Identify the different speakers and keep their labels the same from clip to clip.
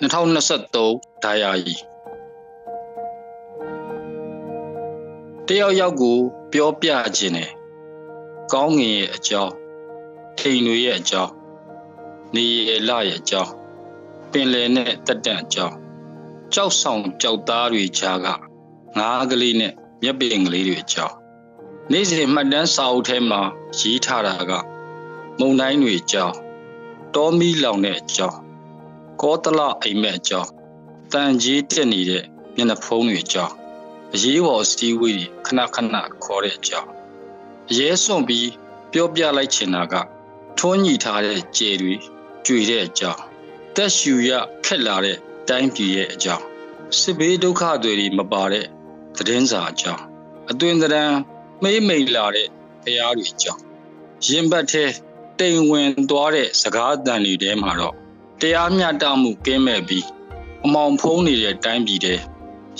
Speaker 1: 2023ဒါယာကြီးတယောက်ယောက်ကို ပြောပြခြင်းနဲ့ကောင်းငင်ရဲ့အကြောင်းထိန်တွေရဲ့အကြောင်းနေရလရဲ့အကြောင်းပင်လယ်နဲ့တက်တန့်အကြောင်းကြောက်ဆောင်ကြောက်သားတွေခြားကငါးကလေးနဲ့မြက်ပင်ကလေးတွေအကြောင်းနေ့စဉ်မှတ်တမ်းစာအုပ်ထဲမှာရေးထားတာက မုံတိုင်းတွေအကြောင်းတောမီလောင်တဲ့အကြောင်း ကောတလအိမ်မက်အကြောင်းတန်ကြီးတက်နေတဲ့မျက်နှာဖုံးတွေအကြောင်းအရေးပေါ်အစည်းအဝေးတွေခဏခဏခေါ်တဲ့အကြောင်းအရေးစွန့်ပြီးပြောပြလိုက်ချင်တာကထွန်းညီထားတဲ့ကြယ်တွေကြွေတဲ့အကြောင်းတက်ရှူရခက်လာတဲ့တိုင်းပြည်ရဲ့အကြောင်းစစ်ဘေးဒုက္ခတွေမပါတဲ့သတင်းစာအကြောင်းအသွင်သဏ္ဍာန်မေးမိန်လာတဲ့ဖျားတွေအကြောင်းရင်ဘတ်ထဲတိမ်ဝင်သွားတဲ့စကားအတန်တွေထဲမှာတော့ တရားမျှတမှုကင်းမဲ့ပြီးအမောင်ဖုံးနေတဲ့တိုင်းပြည်တဲ့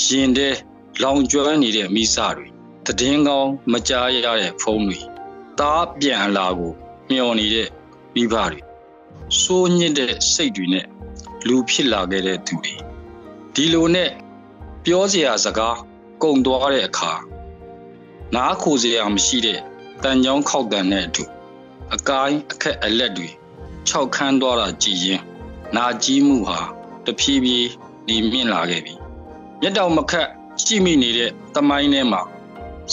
Speaker 1: ရင်တဲ့လောင်ကျွမ်းနေတဲ့မိစတွေတည်င်းကောင်းမကြားရတဲ့ဖုံးတွေတားပြန်လာကိုမျောနေတဲ့မိဘတွေစိုးညစ်တဲ့စိတ်တွေနဲ့လူဖြစ်လာခဲ့တဲ့သူတွေဒီလိုနဲ့ပြောစရာစကားကုံသွားတဲ့အခါနားခိုစရာမရှိတဲ့တန်ကြောင်းခောက်တန်တဲ့အတူအကိုင်းအခက်အလက်တွေခြောက်ခမ်းသွားတာကြည်ရင် နာကြီးမှုဟာတဖြည်းဖြည်းနေမြင့်လာခဲ့ပြီမျက်တောင်မခတ်ရှိမိနေတဲ့တမိုင်းထဲမှာ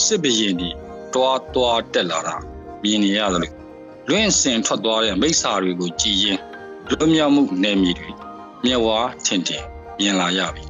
Speaker 1: စစ်ဘရင်ဒီတွားတွားတက်လာတာမြင်နေရတယ်လို့လွင့်စင်ထွက်သွားတဲ့မိစ္ဆာတွေကိုကြည်ရင်လွတ်မြောက်မှုနယ်မြေတွေမျက်ဝါးထင်ထင်မြင်လာရပြီ